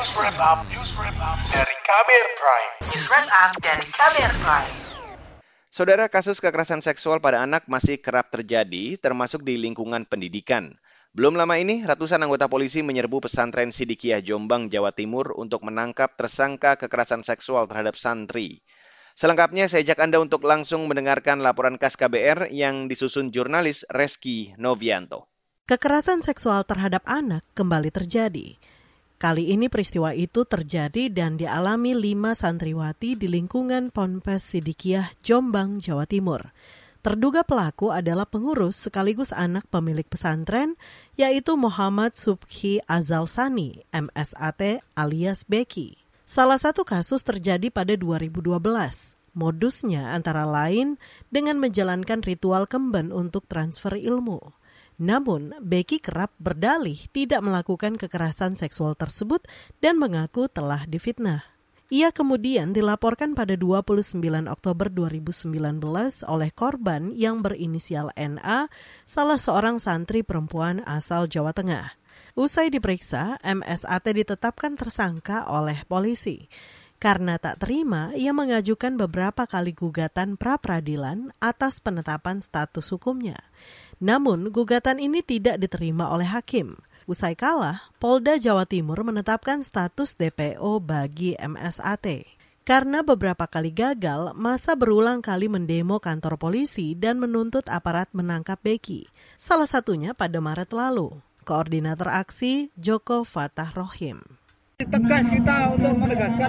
News Wrap Up, News Wrap Up dari Kamer Prime. News Wrap Up dari Kamer Prime. Saudara, kasus kekerasan seksual pada anak masih kerap terjadi, termasuk di lingkungan pendidikan. Belum lama ini, ratusan anggota polisi menyerbu pesantren Sidikiah Jombang, Jawa Timur untuk menangkap tersangka kekerasan seksual terhadap santri. Selengkapnya saya ajak Anda untuk langsung mendengarkan laporan KAS KBR yang disusun jurnalis Reski Novianto. Kekerasan seksual terhadap anak kembali terjadi. Kali ini peristiwa itu terjadi dan dialami lima santriwati di lingkungan Ponpes Sidikiah, Jombang, Jawa Timur. Terduga pelaku adalah pengurus sekaligus anak pemilik pesantren, yaitu Muhammad Subhi Azal Sani, MSAT alias Beki. Salah satu kasus terjadi pada 2012. Modusnya antara lain dengan menjalankan ritual kemben untuk transfer ilmu. Namun, Becky kerap berdalih tidak melakukan kekerasan seksual tersebut dan mengaku telah difitnah. Ia kemudian dilaporkan pada 29 Oktober 2019 oleh korban yang berinisial NA, salah seorang santri perempuan asal Jawa Tengah. Usai diperiksa, MSAT ditetapkan tersangka oleh polisi. Karena tak terima, ia mengajukan beberapa kali gugatan pra-peradilan atas penetapan status hukumnya. Namun, gugatan ini tidak diterima oleh hakim. Usai kalah, Polda Jawa Timur menetapkan status DPO bagi MSAT. Karena beberapa kali gagal, masa berulang kali mendemo kantor polisi dan menuntut aparat menangkap Beki. Salah satunya pada Maret lalu. Koordinator aksi Joko Fatah Rohim tegas kita untuk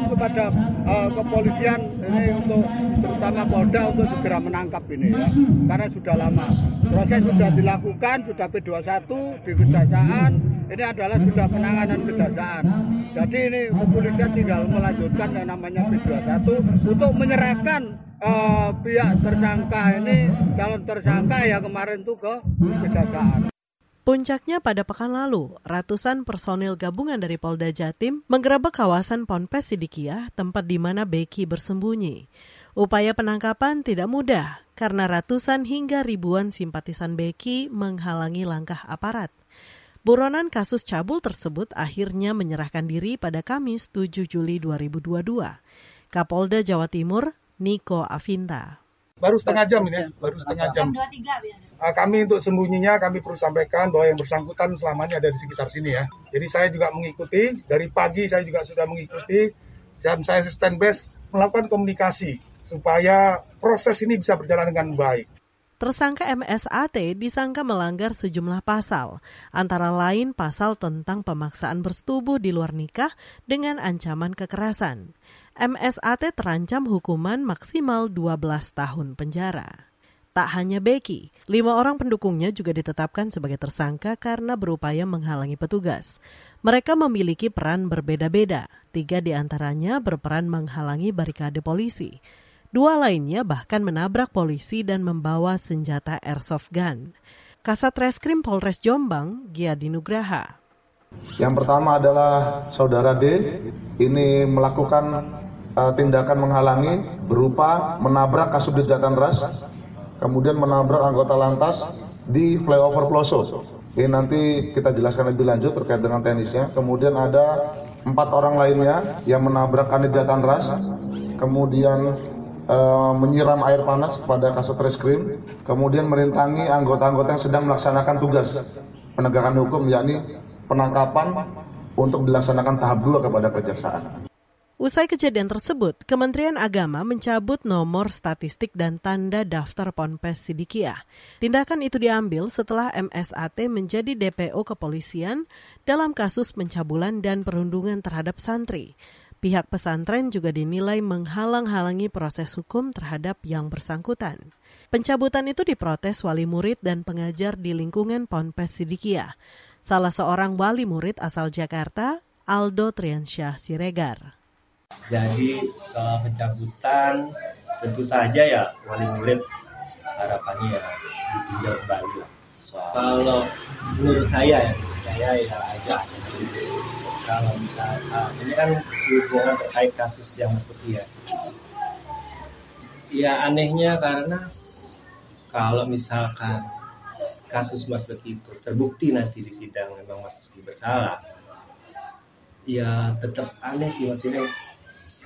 menegaskan kepada uh, kepolisian ini untuk terutama Polda untuk segera menangkap ini ya. Karena sudah lama. Proses sudah dilakukan sudah P21 di kejaksaan. Ini adalah sudah penanganan kejaksaan. Jadi ini kepolisian tinggal melanjutkan yang namanya P21 untuk menyerahkan uh, pihak tersangka ini calon tersangka ya kemarin itu ke kejaksaan Puncaknya pada pekan lalu, ratusan personil gabungan dari Polda Jatim menggerebek kawasan Ponpes Sidikiah, tempat di mana Beki bersembunyi. Upaya penangkapan tidak mudah karena ratusan hingga ribuan simpatisan Beki menghalangi langkah aparat. Buronan kasus cabul tersebut akhirnya menyerahkan diri pada Kamis 7 Juli 2022. Kapolda Jawa Timur, Niko Avinta. Baru setengah jam ini, ya, baru setengah jam. Uh, kami untuk sembunyinya kami perlu sampaikan bahwa yang bersangkutan selamanya ada di sekitar sini ya. Jadi saya juga mengikuti dari pagi saya juga sudah mengikuti dan saya stand base melakukan komunikasi supaya proses ini bisa berjalan dengan baik. Tersangka MSAT disangka melanggar sejumlah pasal, antara lain pasal tentang pemaksaan bersetubuh di luar nikah dengan ancaman kekerasan. MSAT terancam hukuman maksimal 12 tahun penjara. Tak hanya Becky, lima orang pendukungnya juga ditetapkan sebagai tersangka karena berupaya menghalangi petugas. Mereka memiliki peran berbeda-beda, tiga di antaranya berperan menghalangi barikade polisi. Dua lainnya bahkan menabrak polisi dan membawa senjata airsoft gun. Kasat Reskrim Polres Jombang, Giadi Nugraha. Yang pertama adalah saudara D, ini melakukan tindakan menghalangi berupa menabrak kasubdit jatan ras kemudian menabrak anggota lantas di flyover Ploso. Ini nanti kita jelaskan lebih lanjut terkait dengan teknisnya. Kemudian ada empat orang lainnya yang menabrak kanit ras, kemudian e, menyiram air panas kepada kasat reskrim, kemudian merintangi anggota-anggota yang sedang melaksanakan tugas penegakan hukum, yakni penangkapan untuk dilaksanakan tahap dua kepada kejaksaan. Usai kejadian tersebut, Kementerian Agama mencabut nomor statistik dan tanda daftar Ponpes Sidikiah. Tindakan itu diambil setelah MSAT menjadi DPO kepolisian dalam kasus pencabulan dan perundungan terhadap santri. Pihak pesantren juga dinilai menghalang-halangi proses hukum terhadap yang bersangkutan. Pencabutan itu diprotes wali murid dan pengajar di lingkungan Ponpes Sidikiah. Salah seorang wali murid asal Jakarta, Aldo Triansyah Siregar. Jadi soal pencabutan tentu saja ya wali murid harapannya ya ditinjau kembali lah. Kalau menurut saya ya, saya ya aja kalau misalnya ini kan hubungan terkait kasus yang seperti ya. Ya anehnya karena kalau misalkan kasus Mas Beki itu terbukti nanti di sidang memang Mas bersalah, ya tetap aneh sih maksudnya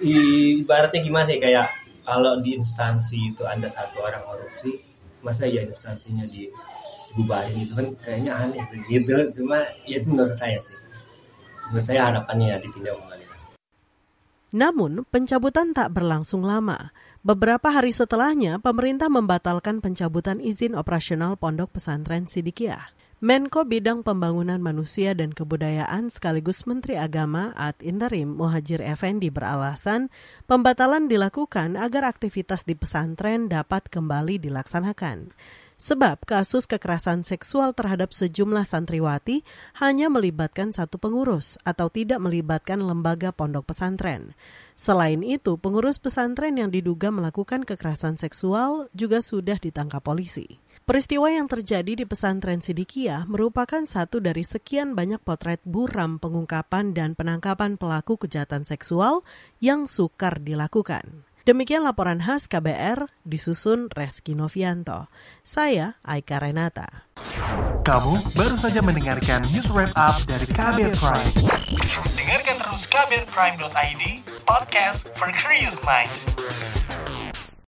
ibaratnya gimana sih kayak kalau di instansi itu ada satu orang korupsi masa ya instansinya di dibubarin itu kan kayaknya aneh begitu cuma ya itu menurut saya sih menurut saya harapannya ya ditindak kembali namun, pencabutan tak berlangsung lama. Beberapa hari setelahnya, pemerintah membatalkan pencabutan izin operasional Pondok Pesantren Sidikiah. Menko Bidang Pembangunan Manusia dan Kebudayaan sekaligus Menteri Agama Ad Interim Muhajir Effendi beralasan pembatalan dilakukan agar aktivitas di pesantren dapat kembali dilaksanakan. Sebab kasus kekerasan seksual terhadap sejumlah santriwati hanya melibatkan satu pengurus atau tidak melibatkan lembaga pondok pesantren. Selain itu, pengurus pesantren yang diduga melakukan kekerasan seksual juga sudah ditangkap polisi. Peristiwa yang terjadi di pesantren Sidikiah merupakan satu dari sekian banyak potret buram pengungkapan dan penangkapan pelaku kejahatan seksual yang sukar dilakukan. Demikian laporan khas KBR disusun Reski Novianto. Saya Aika Renata. Kamu baru saja mendengarkan news wrap up dari KBR Prime. Dengarkan terus kbrprime.id, podcast for curious mind.